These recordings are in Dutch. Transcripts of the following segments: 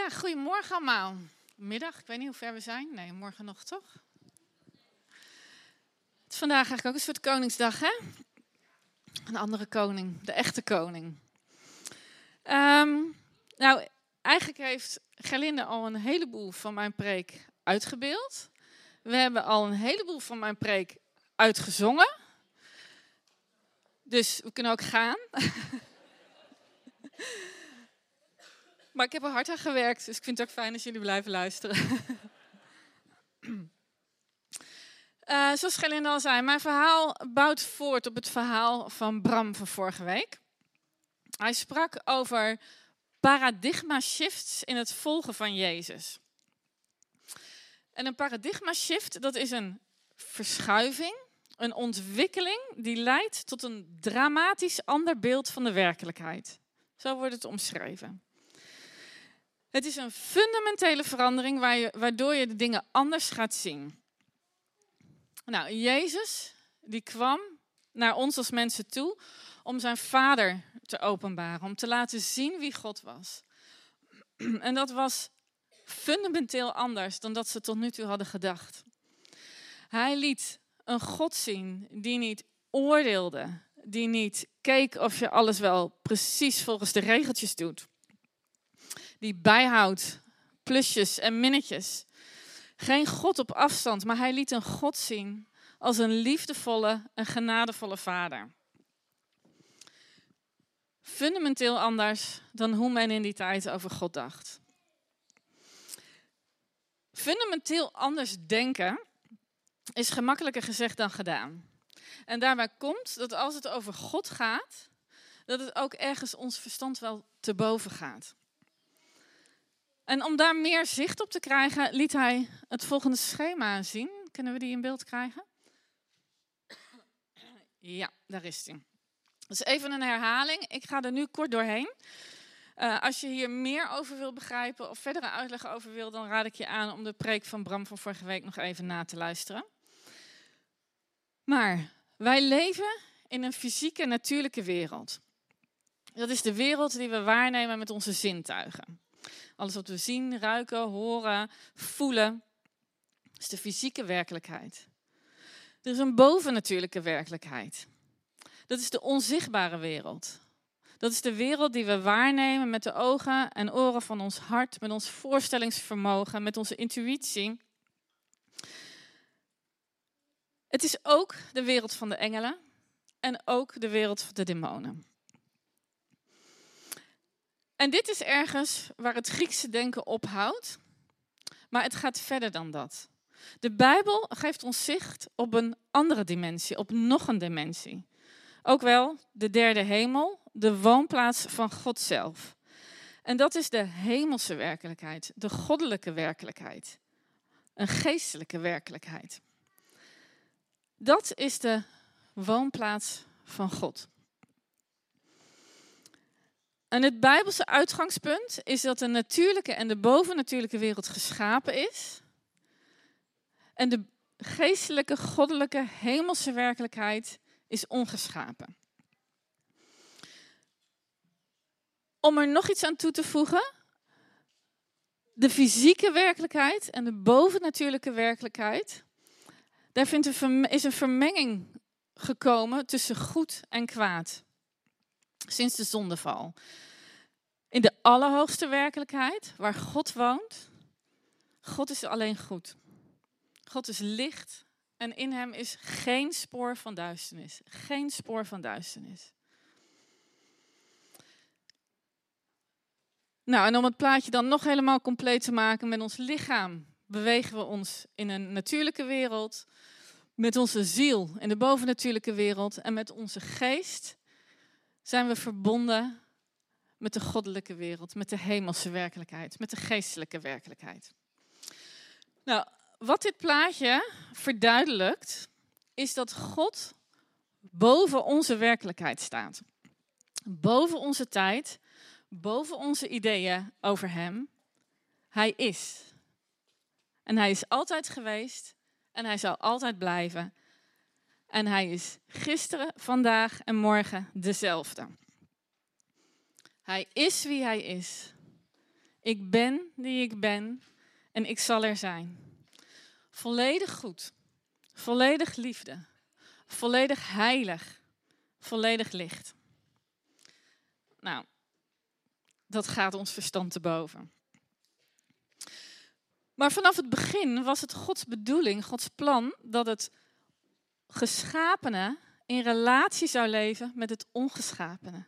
Ja, goedemorgen allemaal. Middag, ik weet niet hoe ver we zijn. Nee, morgen nog toch? Het is vandaag eigenlijk ook een soort Koningsdag, hè? Een andere koning, de echte koning. Ehm, nou, eigenlijk heeft Gerlinde al een heleboel van mijn preek uitgebeeld. We hebben al een heleboel van mijn preek uitgezongen. Dus we kunnen ook gaan. Maar ik heb er hard aan gewerkt, dus ik vind het ook fijn als jullie blijven luisteren. uh, zoals Gelinde al zei, mijn verhaal bouwt voort op het verhaal van Bram van vorige week. Hij sprak over paradigma shifts in het volgen van Jezus. En een paradigma shift, dat is een verschuiving, een ontwikkeling die leidt tot een dramatisch ander beeld van de werkelijkheid. Zo wordt het omschreven. Het is een fundamentele verandering waardoor je de dingen anders gaat zien. Nou, Jezus, die kwam naar ons als mensen toe om zijn vader te openbaren, om te laten zien wie God was. En dat was fundamenteel anders dan dat ze tot nu toe hadden gedacht. Hij liet een God zien die niet oordeelde, die niet keek of je alles wel precies volgens de regeltjes doet die bijhoudt, plusjes en minnetjes. Geen God op afstand, maar hij liet een God zien als een liefdevolle en genadevolle vader. Fundamenteel anders dan hoe men in die tijd over God dacht. Fundamenteel anders denken is gemakkelijker gezegd dan gedaan. En daarbij komt dat als het over God gaat, dat het ook ergens ons verstand wel te boven gaat. En om daar meer zicht op te krijgen, liet hij het volgende schema zien. Kunnen we die in beeld krijgen? Ja, daar is hij. Dus even een herhaling. Ik ga er nu kort doorheen. Uh, als je hier meer over wil begrijpen of verdere uitleg over wil, dan raad ik je aan om de preek van Bram van vorige week nog even na te luisteren. Maar wij leven in een fysieke, natuurlijke wereld. Dat is de wereld die we waarnemen met onze zintuigen. Alles wat we zien, ruiken, horen, voelen, is de fysieke werkelijkheid. Er is een bovennatuurlijke werkelijkheid. Dat is de onzichtbare wereld. Dat is de wereld die we waarnemen met de ogen en oren van ons hart, met ons voorstellingsvermogen, met onze intuïtie. Het is ook de wereld van de engelen en ook de wereld van de demonen. En dit is ergens waar het Griekse denken ophoudt, maar het gaat verder dan dat. De Bijbel geeft ons zicht op een andere dimensie, op nog een dimensie. Ook wel de derde hemel, de woonplaats van God zelf. En dat is de hemelse werkelijkheid, de goddelijke werkelijkheid, een geestelijke werkelijkheid. Dat is de woonplaats van God. En het Bijbelse uitgangspunt is dat de natuurlijke en de bovennatuurlijke wereld geschapen is. En de geestelijke, goddelijke, hemelse werkelijkheid is ongeschapen. Om er nog iets aan toe te voegen. De fysieke werkelijkheid en de bovennatuurlijke werkelijkheid. Daar is een vermenging gekomen tussen goed en kwaad sinds de zondeval. In de allerhoogste werkelijkheid, waar God woont, God is alleen goed. God is licht en in hem is geen spoor van duisternis. Geen spoor van duisternis. Nou, en om het plaatje dan nog helemaal compleet te maken met ons lichaam, bewegen we ons in een natuurlijke wereld, met onze ziel in de bovennatuurlijke wereld en met onze geest zijn we verbonden met de goddelijke wereld, met de hemelse werkelijkheid, met de geestelijke werkelijkheid. Nou, wat dit plaatje verduidelijkt, is dat God boven onze werkelijkheid staat. Boven onze tijd, boven onze ideeën over Hem. Hij is. En Hij is altijd geweest en Hij zal altijd blijven. En hij is gisteren, vandaag en morgen dezelfde. Hij is wie hij is. Ik ben die ik ben en ik zal er zijn. Volledig goed, volledig liefde, volledig heilig, volledig licht. Nou, dat gaat ons verstand te boven. Maar vanaf het begin was het Gods bedoeling, Gods plan, dat het geschapene in relatie zou leven met het ongeschapene.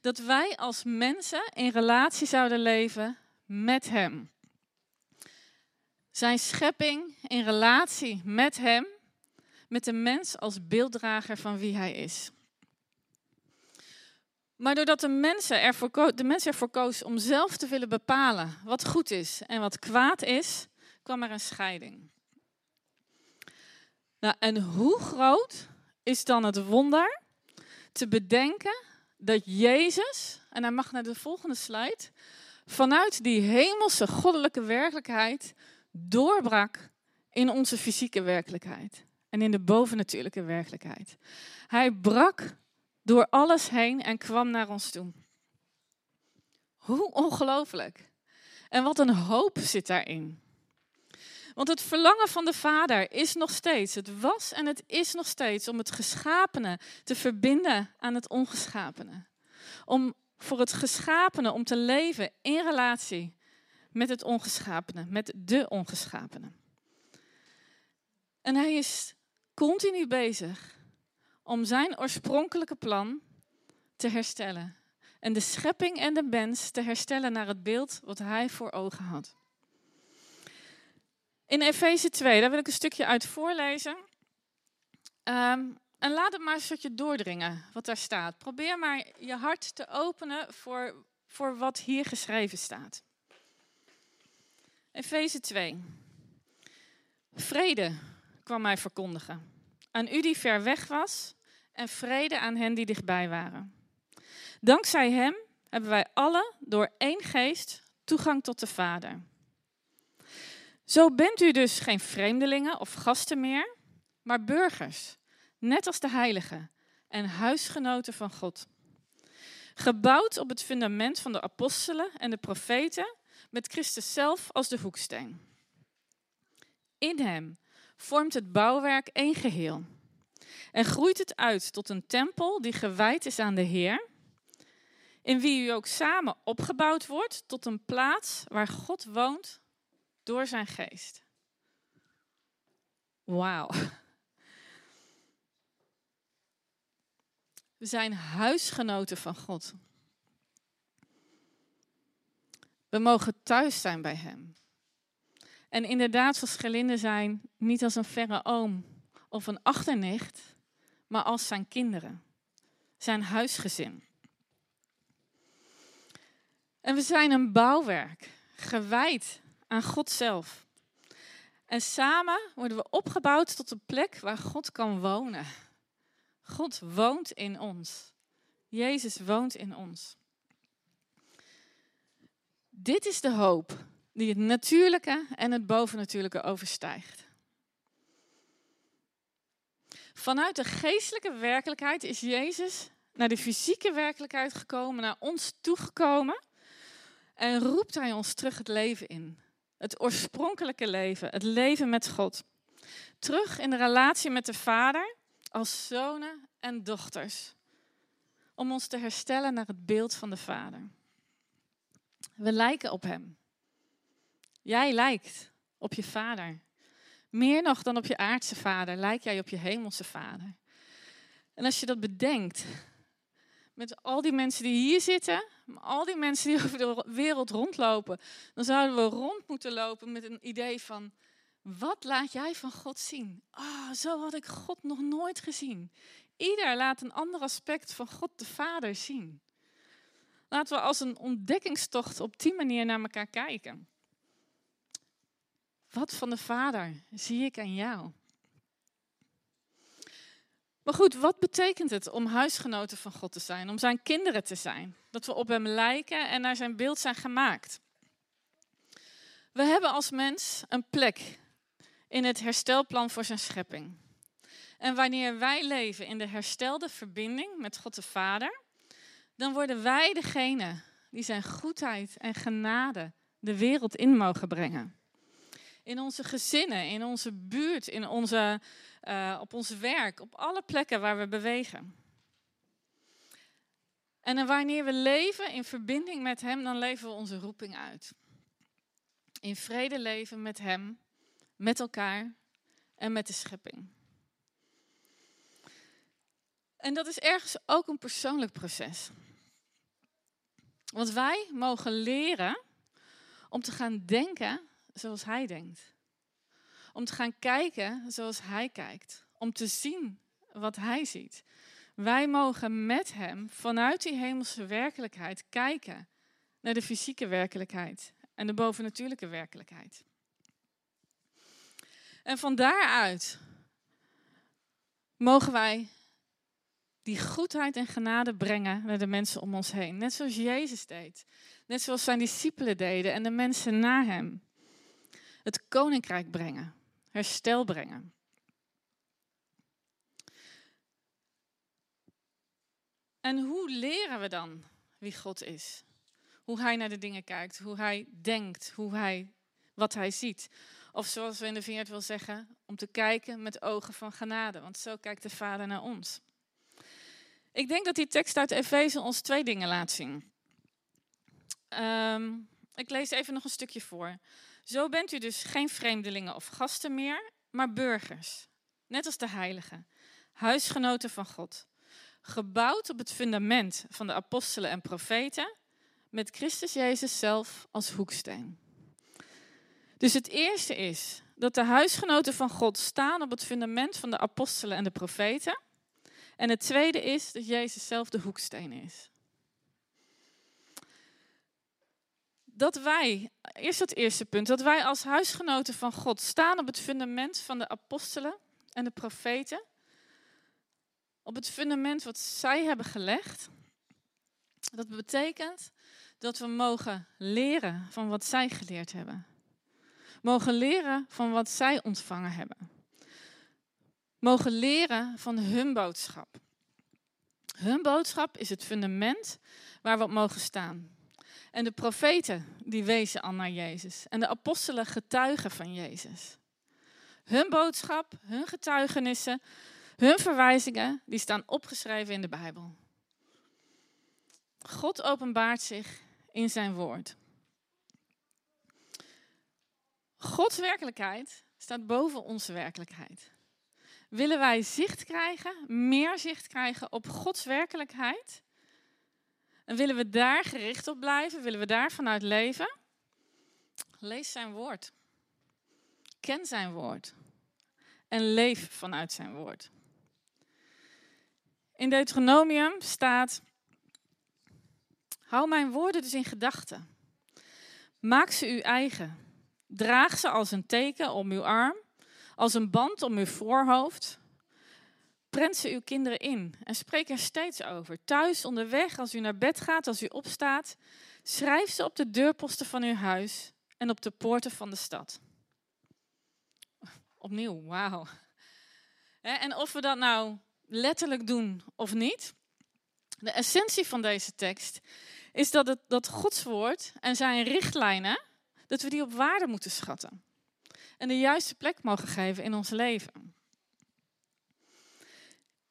Dat wij als mensen in relatie zouden leven met Hem. Zijn schepping in relatie met Hem, met de mens als beelddrager van wie Hij is. Maar doordat de mensen, ervoor, de mensen ervoor koos om zelf te willen bepalen wat goed is en wat kwaad is, kwam er een scheiding. Nou, en hoe groot is dan het wonder te bedenken dat Jezus, en hij mag naar de volgende slide, vanuit die hemelse goddelijke werkelijkheid doorbrak in onze fysieke werkelijkheid en in de bovennatuurlijke werkelijkheid. Hij brak door alles heen en kwam naar ons toe. Hoe ongelooflijk. En wat een hoop zit daarin. Want het verlangen van de Vader is nog steeds, het was en het is nog steeds om het geschapene te verbinden aan het ongeschapene. Om voor het geschapene om te leven in relatie met het ongeschapene, met de ongeschapene. En hij is continu bezig om zijn oorspronkelijke plan te herstellen. En de schepping en de mens te herstellen naar het beeld wat hij voor ogen had. In Efeze 2, daar wil ik een stukje uit voorlezen. Ehm, en laat het maar een stukje doordringen wat daar staat. Probeer maar je hart te openen voor, voor wat hier geschreven staat. Efeze 2. Vrede kwam mij verkondigen. Aan u die ver weg was en vrede aan hen die dichtbij waren. Dankzij hem hebben wij alle door één geest toegang tot de Vader. Zo bent u dus geen vreemdelingen of gasten meer, maar burgers, net als de heiligen en huisgenoten van God. Gebouwd op het fundament van de apostelen en de profeten, met Christus zelf als de hoeksteen. In hem vormt het bouwwerk één geheel. En groeit het uit tot een tempel die gewijd is aan de Heer, in wie u ook samen opgebouwd wordt tot een plaats waar God woont door zijn geest. Wauw. We zijn huisgenoten van God. We mogen thuis zijn bij Hem. En inderdaad, zoals Gelinde zijn, niet als een verre oom of een achternicht, maar als zijn kinderen, zijn huisgezin. En we zijn een bouwwerk, gewijd aan God zelf. En samen worden we opgebouwd tot een plek waar God kan wonen. God woont in ons. Jezus woont in ons. Dit is de hoop die het natuurlijke en het bovennatuurlijke overstijgt. Vanuit de geestelijke werkelijkheid is Jezus naar de fysieke werkelijkheid gekomen, naar ons toegekomen. En roept hij ons terug het leven in. Het oorspronkelijke leven, het leven met God. Terug in de relatie met de Vader als zonen en dochters. Om ons te herstellen naar het beeld van de Vader. We lijken op Hem. Jij lijkt op je Vader. Meer nog dan op je aardse vader, lijk jij op je hemelse vader. En als je dat bedenkt, met al die mensen die hier zitten, al die mensen die over de wereld rondlopen, dan zouden we rond moeten lopen met een idee van, wat laat jij van God zien? Ah, zo had ik God nog nooit gezien. Ieder laat een ander aspect van God de Vader zien. Laten we als een ontdekkingstocht op die manier naar elkaar kijken. Wat van de Vader zie ik aan jou? Maar goed, wat betekent het om huisgenoten van God te zijn, om zijn kinderen te zijn? Dat we op hem lijken en naar zijn beeld zijn gemaakt. We hebben als mens een plek in het herstelplan voor zijn schepping. En wanneer wij leven in de herstelde verbinding met God de Vader, dan worden wij degene die zijn goedheid en genade de wereld in mogen brengen. In onze gezinnen, in onze buurt, in onze, uh, op ons werk, op alle plekken waar we bewegen. En wanneer we leven in verbinding met Hem, dan leven we onze roeping uit. In vrede leven met Hem, met elkaar en met de schepping. En dat is ergens ook een persoonlijk proces. Want wij mogen leren om te gaan denken zoals Hij denkt. Om te gaan kijken zoals Hij kijkt. Om te zien wat Hij ziet. Wij mogen met Hem vanuit die hemelse werkelijkheid kijken naar de fysieke werkelijkheid en de bovennatuurlijke werkelijkheid. En van daaruit mogen wij die goedheid en genade brengen naar de mensen om ons heen. Net zoals Jezus deed. Net zoals zijn discipelen deden en de mensen na hem. Het koninkrijk brengen. Herstel brengen. En hoe leren we dan wie God is? Hoe hij naar de dingen kijkt, hoe hij denkt, hoe hij, wat hij ziet. Of zoals we in de Veert wil zeggen, om te kijken met ogen van genade. Want zo kijkt de Vader naar ons. Ik denk dat die tekst uit Efeze ons twee dingen laat zien. Um, ik lees even nog een stukje voor. Zo bent u dus geen vreemdelingen of gasten meer, maar burgers. Net als de heiligen, huisgenoten van God. Gebouwd op het fundament van de apostelen en profeten, met Christus Jezus zelf als hoeksteen. Dus het eerste is dat de huisgenoten van God staan op het fundament van de apostelen en de profeten. En het tweede is dat Jezus zelf de hoeksteen is. Dat wij, eerst het eerste punt, dat wij als huisgenoten van God staan op het fundament van de apostelen en de profeten. Op het fundament wat zij hebben gelegd. Dat betekent dat we mogen leren van wat zij geleerd hebben. Mogen leren van wat zij ontvangen hebben mogen leren van hun boodschap. Hun boodschap is het fundament waar we op mogen staan. En de profeten die wezen al naar Jezus. En de apostelen getuigen van Jezus. Hun boodschap, hun getuigenissen, hun verwijzingen, die staan opgeschreven in de Bijbel. God openbaart zich in zijn woord. Gods werkelijkheid staat boven onze werkelijkheid. Willen wij zicht krijgen, meer zicht krijgen op Gods werkelijkheid? En willen we daar gericht op blijven? Willen we daar vanuit leven? Lees zijn woord. Ken zijn woord. En leef vanuit zijn woord. In Deuteronomium staat: Hou mijn woorden dus in gedachten. Maak ze uw eigen. Draag ze als een teken om uw arm als een band om uw voorhoofd. Prent ze uw kinderen in en spreek er steeds over. Thuis, onderweg, als u naar bed gaat, als u opstaat. Schrijf ze op de deurposten van uw huis en op de poorten van de stad. Opnieuw, wauw. En of we dat nou letterlijk doen of niet, de essentie van deze tekst is dat, het, dat Gods woord en zijn richtlijnen, dat we die op waarde moeten schatten en de juiste plek mogen geven in ons leven.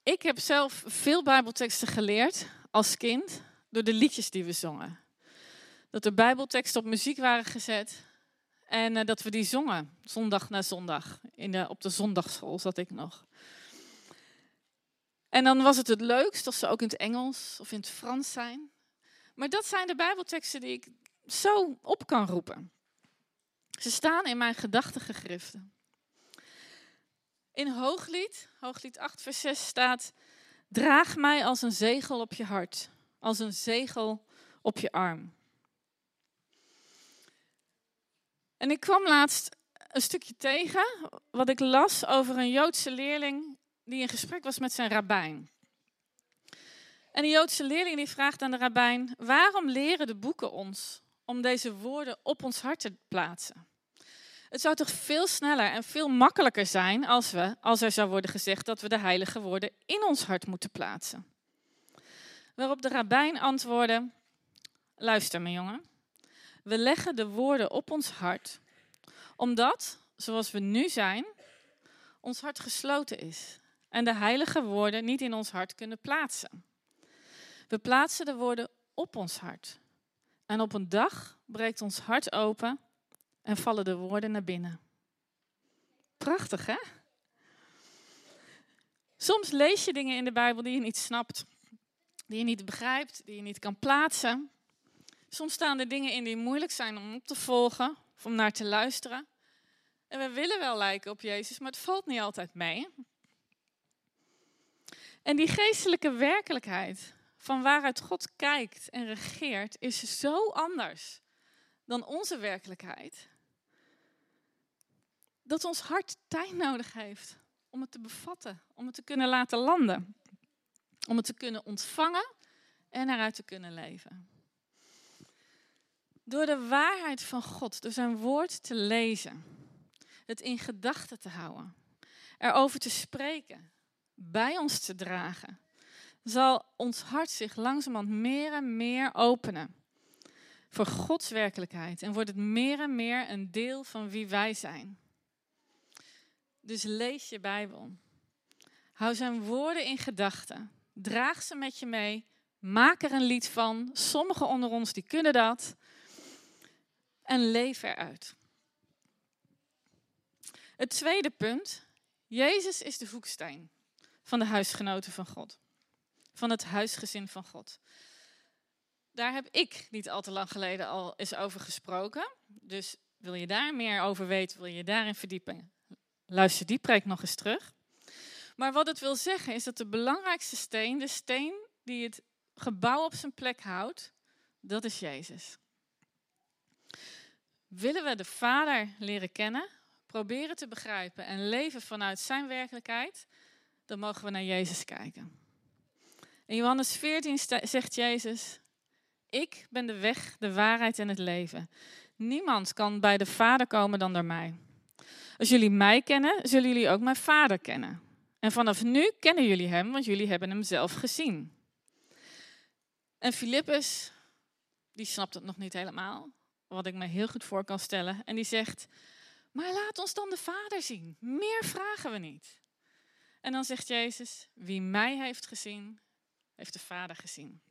Ik heb zelf veel Bijbelteksten geleerd als kind door de liedjes die we zongen. Dat de Bijbelteksten op muziek waren gezet en uh, dat we die zongen zondag na zondag. In de, op de zondagschool zat ik nog. En dan was het het leukst als ze ook in het Engels of in het Frans zijn. Maar dat zijn de Bijbelteksten die ik zo op kan roepen. Ze staan in mijn gedachtengegriften. In Hooglied, Hooglied 8, vers 6 staat: Draag mij als een zegel op je hart, als een zegel op je arm. En ik kwam laatst een stukje tegen wat ik las over een Joodse leerling die in gesprek was met zijn rabbijn. En die Joodse leerling die vraagt aan de rabbijn: waarom leren de boeken ons om deze woorden op ons hart te plaatsen? Het zou toch veel sneller en veel makkelijker zijn als, we, als er zou worden gezegd dat we de heilige woorden in ons hart moeten plaatsen. Waarop de rabbijn antwoordde: Luister, mijn jongen. We leggen de woorden op ons hart, omdat, zoals we nu zijn, ons hart gesloten is en de heilige woorden niet in ons hart kunnen plaatsen. We plaatsen de woorden op ons hart. En op een dag breekt ons hart open en vallen de woorden naar binnen. Prachtig, hè? Soms lees je dingen in de Bijbel die je niet snapt, die je niet begrijpt, die je niet kan plaatsen. Soms staan er dingen in die moeilijk zijn om op te volgen of om naar te luisteren. En we willen wel lijken op Jezus, maar het valt niet altijd mee. En die geestelijke werkelijkheid van waaruit God kijkt en regeert, is zo anders dan onze werkelijkheid. Dat ons hart tijd nodig heeft om het te bevatten, om het te kunnen laten landen. Om het te kunnen ontvangen en eruit te kunnen leven. Door de waarheid van God, door zijn woord te lezen, het in gedachten te houden, erover te spreken, bij ons te dragen, zal ons hart zich langzamerhand meer en meer openen voor Gods werkelijkheid en wordt het meer en meer een deel van wie wij zijn. Dus lees je Bijbel. Hou zijn woorden in gedachten. Draag ze met je mee. Maak er een lied van. Sommigen onder ons die kunnen dat. En leef eruit. Het tweede punt. Jezus is de hoeksteen van de huisgenoten van God. Van het huisgezin van God. Daar heb ik niet al te lang geleden al eens over gesproken. Dus wil je daar meer over weten, wil je daarin verdiepen, luister die preek nog eens terug. Maar wat het wil zeggen is dat de belangrijkste steen, de steen die het gebouw op zijn plek houdt, dat is Jezus. Willen we de Vader leren kennen, proberen te begrijpen en leven vanuit zijn werkelijkheid, dan mogen we naar Jezus kijken. In Johannes 14 zegt Jezus: Ik ben de weg, de waarheid en het leven. Niemand kan bij de Vader komen dan door mij. Als jullie mij kennen, zullen jullie ook mijn Vader kennen. En vanaf nu kennen jullie hem, want jullie hebben hem zelf gezien. En Filippus, die snapt het nog niet helemaal, wat ik me heel goed voor kan stellen. En die zegt, maar laat ons dan de Vader zien. Meer vragen we niet. En dan zegt Jezus, wie mij heeft gezien, heeft de Vader gezien.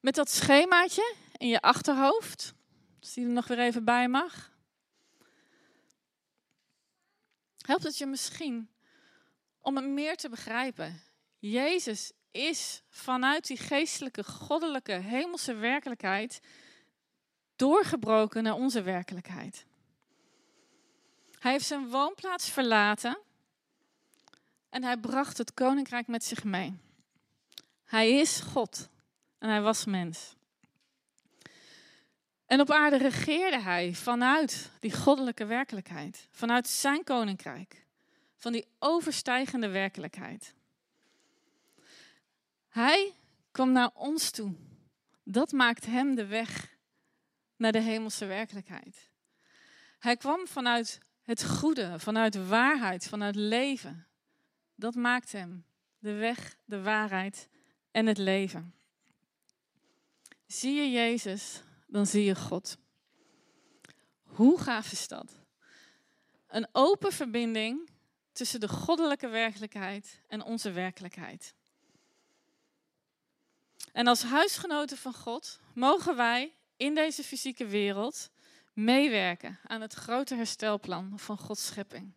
Met dat schemaatje in je achterhoofd, als die er nog weer even bij mag, helpt het je misschien om het meer te begrijpen. Jezus is vanuit die geestelijke, goddelijke, hemelse werkelijkheid doorgebroken naar onze werkelijkheid. Hij heeft zijn woonplaats verlaten en hij bracht het koninkrijk met zich mee. Hij is God en hij was mens. En op aarde regeerde hij vanuit die goddelijke werkelijkheid, vanuit zijn koninkrijk, van die overstijgende werkelijkheid. Hij kwam naar ons toe. Dat maakt hem de weg naar de hemelse werkelijkheid. Hij kwam vanuit het goede, vanuit waarheid, vanuit leven. Dat maakt hem de weg, de waarheid en het leven. Zie je Jezus, dan zie je God. Hoe gaaf is dat? Een open verbinding tussen de goddelijke werkelijkheid en onze werkelijkheid. En als huisgenoten van God mogen wij in deze fysieke wereld meewerken aan het grote herstelplan van Gods schepping.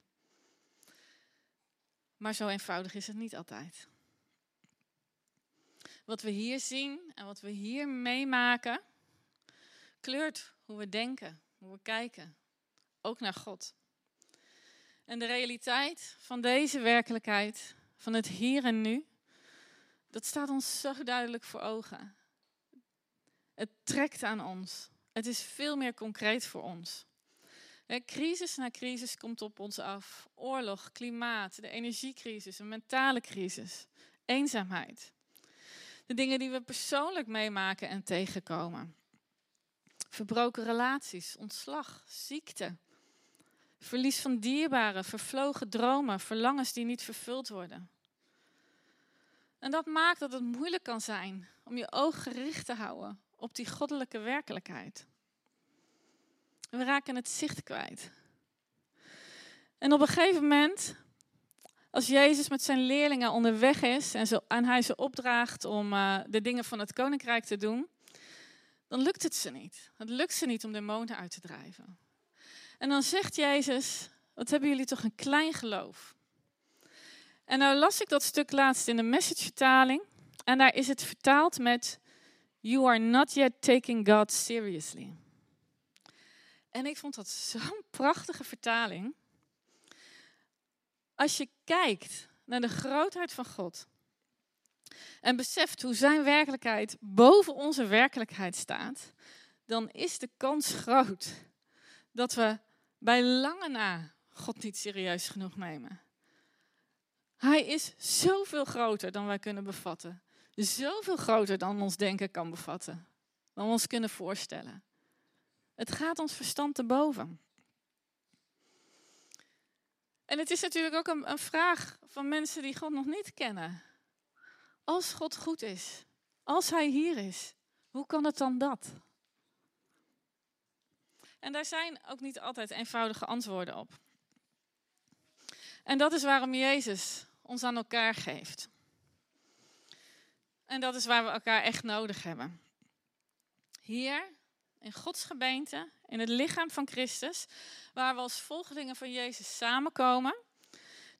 Maar zo eenvoudig is het niet altijd. Wat we hier zien en wat we hier meemaken, kleurt hoe we denken, hoe we kijken, ook naar God. En de realiteit van deze werkelijkheid, van het hier en nu, dat staat ons zo duidelijk voor ogen. Het trekt aan ons. Het is veel meer concreet voor ons. crisis na crisis komt op ons af. Oorlog, klimaat, de energiecrisis, een mentale crisis, eenzaamheid. De dingen die we persoonlijk meemaken en tegenkomen. Verbroken relaties, ontslag, ziekte. Verlies van dierbaren, vervlogen dromen, verlangens die niet vervuld worden. En dat maakt dat het moeilijk kan zijn om je oog gericht te houden op die goddelijke werkelijkheid. We raken het zicht kwijt. En op een gegeven moment, als Jezus met zijn leerlingen onderweg is en, hij ze opdraagt om uh, de dingen van het koninkrijk te doen, dan lukt het ze niet. Het lukt ze niet om demonen uit te drijven. En dan zegt Jezus, wat hebben jullie toch een klein geloof. En nou las ik dat stuk laatst in de message-vertaling. En daar is het vertaald met You are not yet taking God seriously. En ik vond dat zo'n prachtige vertaling. Als je kijkt naar de grootheid van God en beseft hoe zijn werkelijkheid boven onze werkelijkheid staat, dan is de kans groot dat we bij lange na God niet serieus genoeg nemen. Hij is zoveel groter dan wij kunnen bevatten. Zoveel groter dan ons denken kan bevatten. Dan we ons kunnen voorstellen. Het gaat ons verstand te boven. En het is natuurlijk ook een, een vraag van mensen die God nog niet kennen. Als God goed is, als Hij hier is, hoe kan het dan dat? En daar zijn ook niet altijd eenvoudige antwoorden op. En dat is waarom Jezus ons aan elkaar geeft. En dat is waar we elkaar echt nodig hebben. Hier, in Gods gemeente, in het lichaam van Christus, waar we als volgelingen van Jezus samenkomen,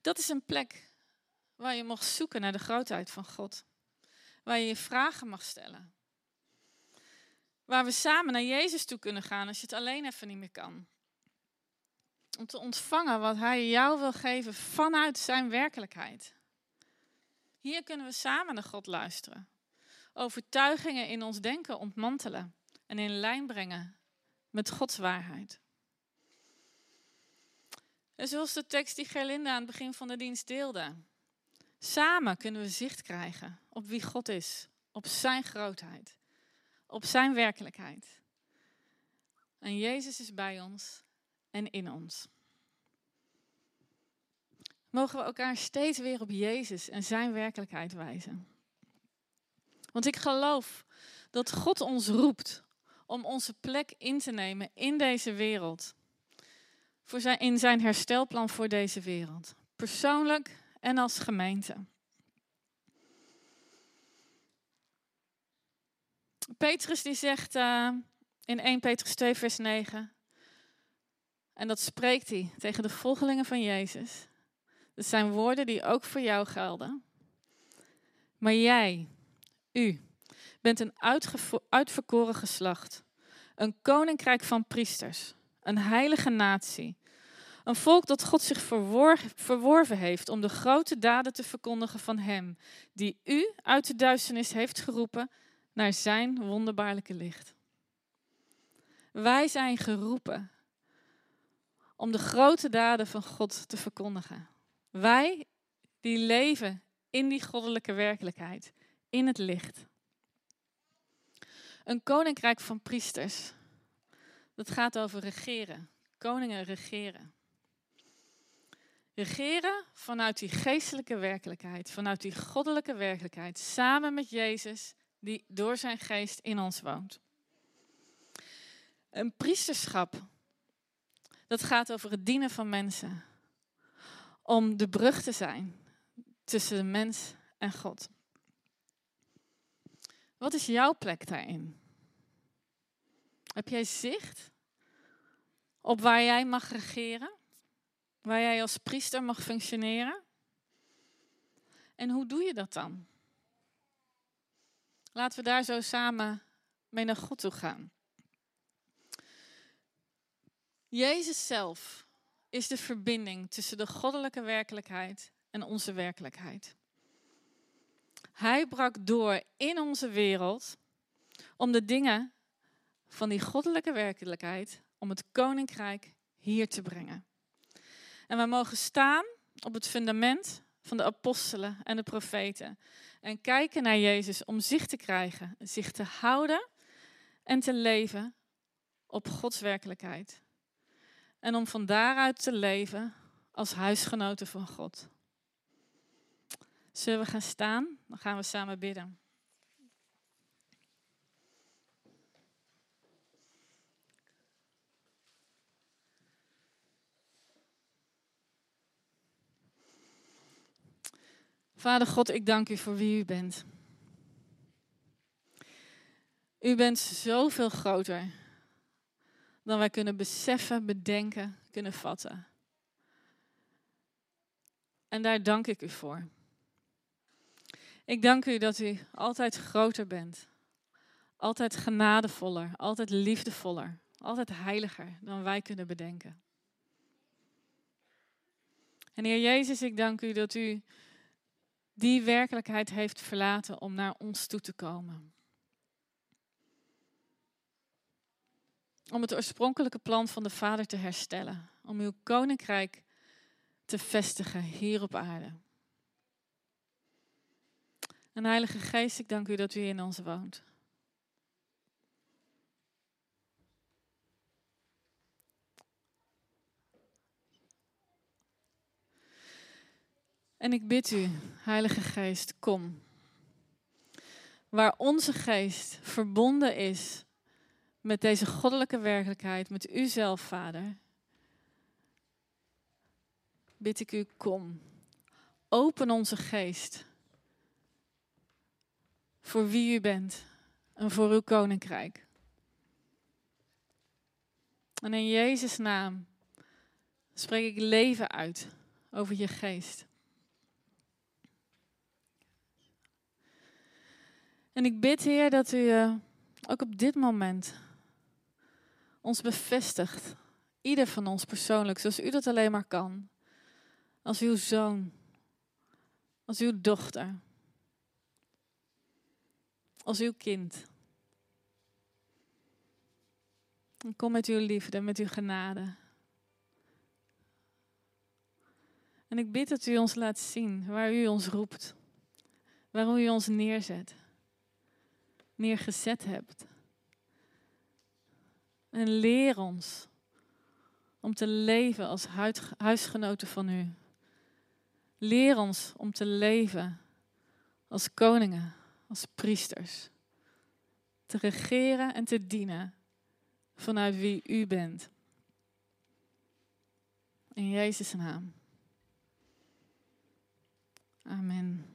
dat is een plek waar je mag zoeken naar de grootheid van God. Waar je je vragen mag stellen. Waar we samen naar Jezus toe kunnen gaan als je het alleen even niet meer kan. Om te ontvangen wat Hij jou wil geven vanuit Zijn werkelijkheid. Hier kunnen we samen naar God luisteren. Overtuigingen in ons denken ontmantelen en in lijn brengen met Gods waarheid. En zoals de tekst die Gerlinda aan het begin van de dienst deelde. Samen kunnen we zicht krijgen op wie God is, op Zijn grootheid, op Zijn werkelijkheid. En Jezus is bij ons en in ons. Mogen we elkaar steeds weer op Jezus en Zijn werkelijkheid wijzen. Want ik geloof dat God ons roept om onze plek in te nemen in deze wereld. Voor zijn, in zijn herstelplan voor deze wereld. Persoonlijk en als gemeente. Petrus die zegt uh, in 1 Petrus 2 vers 9. En dat spreekt hij tegen de volgelingen van Jezus. Dat zijn woorden die ook voor jou gelden. Maar jij, u, bent een uitverkoren geslacht, een koninkrijk van priesters, een heilige natie, een volk dat God zich verworven heeft om de grote daden te verkondigen van Hem, die u uit de duisternis heeft geroepen naar Zijn wonderbaarlijke licht. Wij zijn geroepen om de grote daden van God te verkondigen. Wij die leven in die goddelijke werkelijkheid, in het licht. Een koninkrijk van priesters. Dat gaat over regeren. Koningen regeren. Regeren vanuit die geestelijke werkelijkheid, vanuit die goddelijke werkelijkheid, samen met Jezus, die door zijn geest in ons woont. Een priesterschap, dat gaat over het dienen van mensen. Om de brug te zijn tussen de mens en God. Wat is jouw plek daarin? Heb jij zicht op waar jij mag regeren? Waar jij als priester mag functioneren? En hoe doe je dat dan? Laten we daar zo samen mee naar God toe gaan. Jezus zelf is de verbinding tussen de goddelijke werkelijkheid en onze werkelijkheid. Hij brak door in onze wereld om de dingen van die goddelijke werkelijkheid, om het koninkrijk hier te brengen. En we mogen staan op het fundament van de apostelen en de profeten en kijken naar Jezus om zicht te krijgen, zich te houden en te leven op Gods werkelijkheid. En om van daaruit te leven als huisgenoten van God. Zullen we gaan staan? Dan gaan we samen bidden. Vader God, ik dank u voor wie u bent. U bent zoveel groter dan wij kunnen beseffen, bedenken, kunnen vatten. En daar dank ik u voor. Ik dank u dat u altijd groter bent. Altijd genadevoller, altijd liefdevoller, altijd heiliger dan wij kunnen bedenken. En Heer Jezus, ik dank u dat u die werkelijkheid heeft verlaten om naar ons toe te komen. Om het oorspronkelijke plan van de Vader te herstellen. Om uw koninkrijk te vestigen hier op aarde. En Heilige Geest, ik dank u dat u in ons woont. En ik bid u, Heilige Geest, kom. Waar onze geest verbonden is met deze goddelijke werkelijkheid, met u zelf, Vader, bid ik u, kom. Open onze geest voor wie u bent en voor uw koninkrijk. En in Jezus' naam spreek ik leven uit over je geest. En ik bid, Heer, dat u uh, ook op dit moment ons bevestigt. Ieder van ons persoonlijk, zoals u dat alleen maar kan. Als uw zoon, als uw dochter, als uw kind. En kom met uw liefde, met uw genade. En ik bid dat u ons laat zien waar u ons roept, waarom u ons neerzet neergezet hebt. En leer ons om te leven als huisgenoten van u. Leer ons om te leven als koningen, als priesters. Te regeren en te dienen vanuit wie u bent. In Jezus' naam. Amen.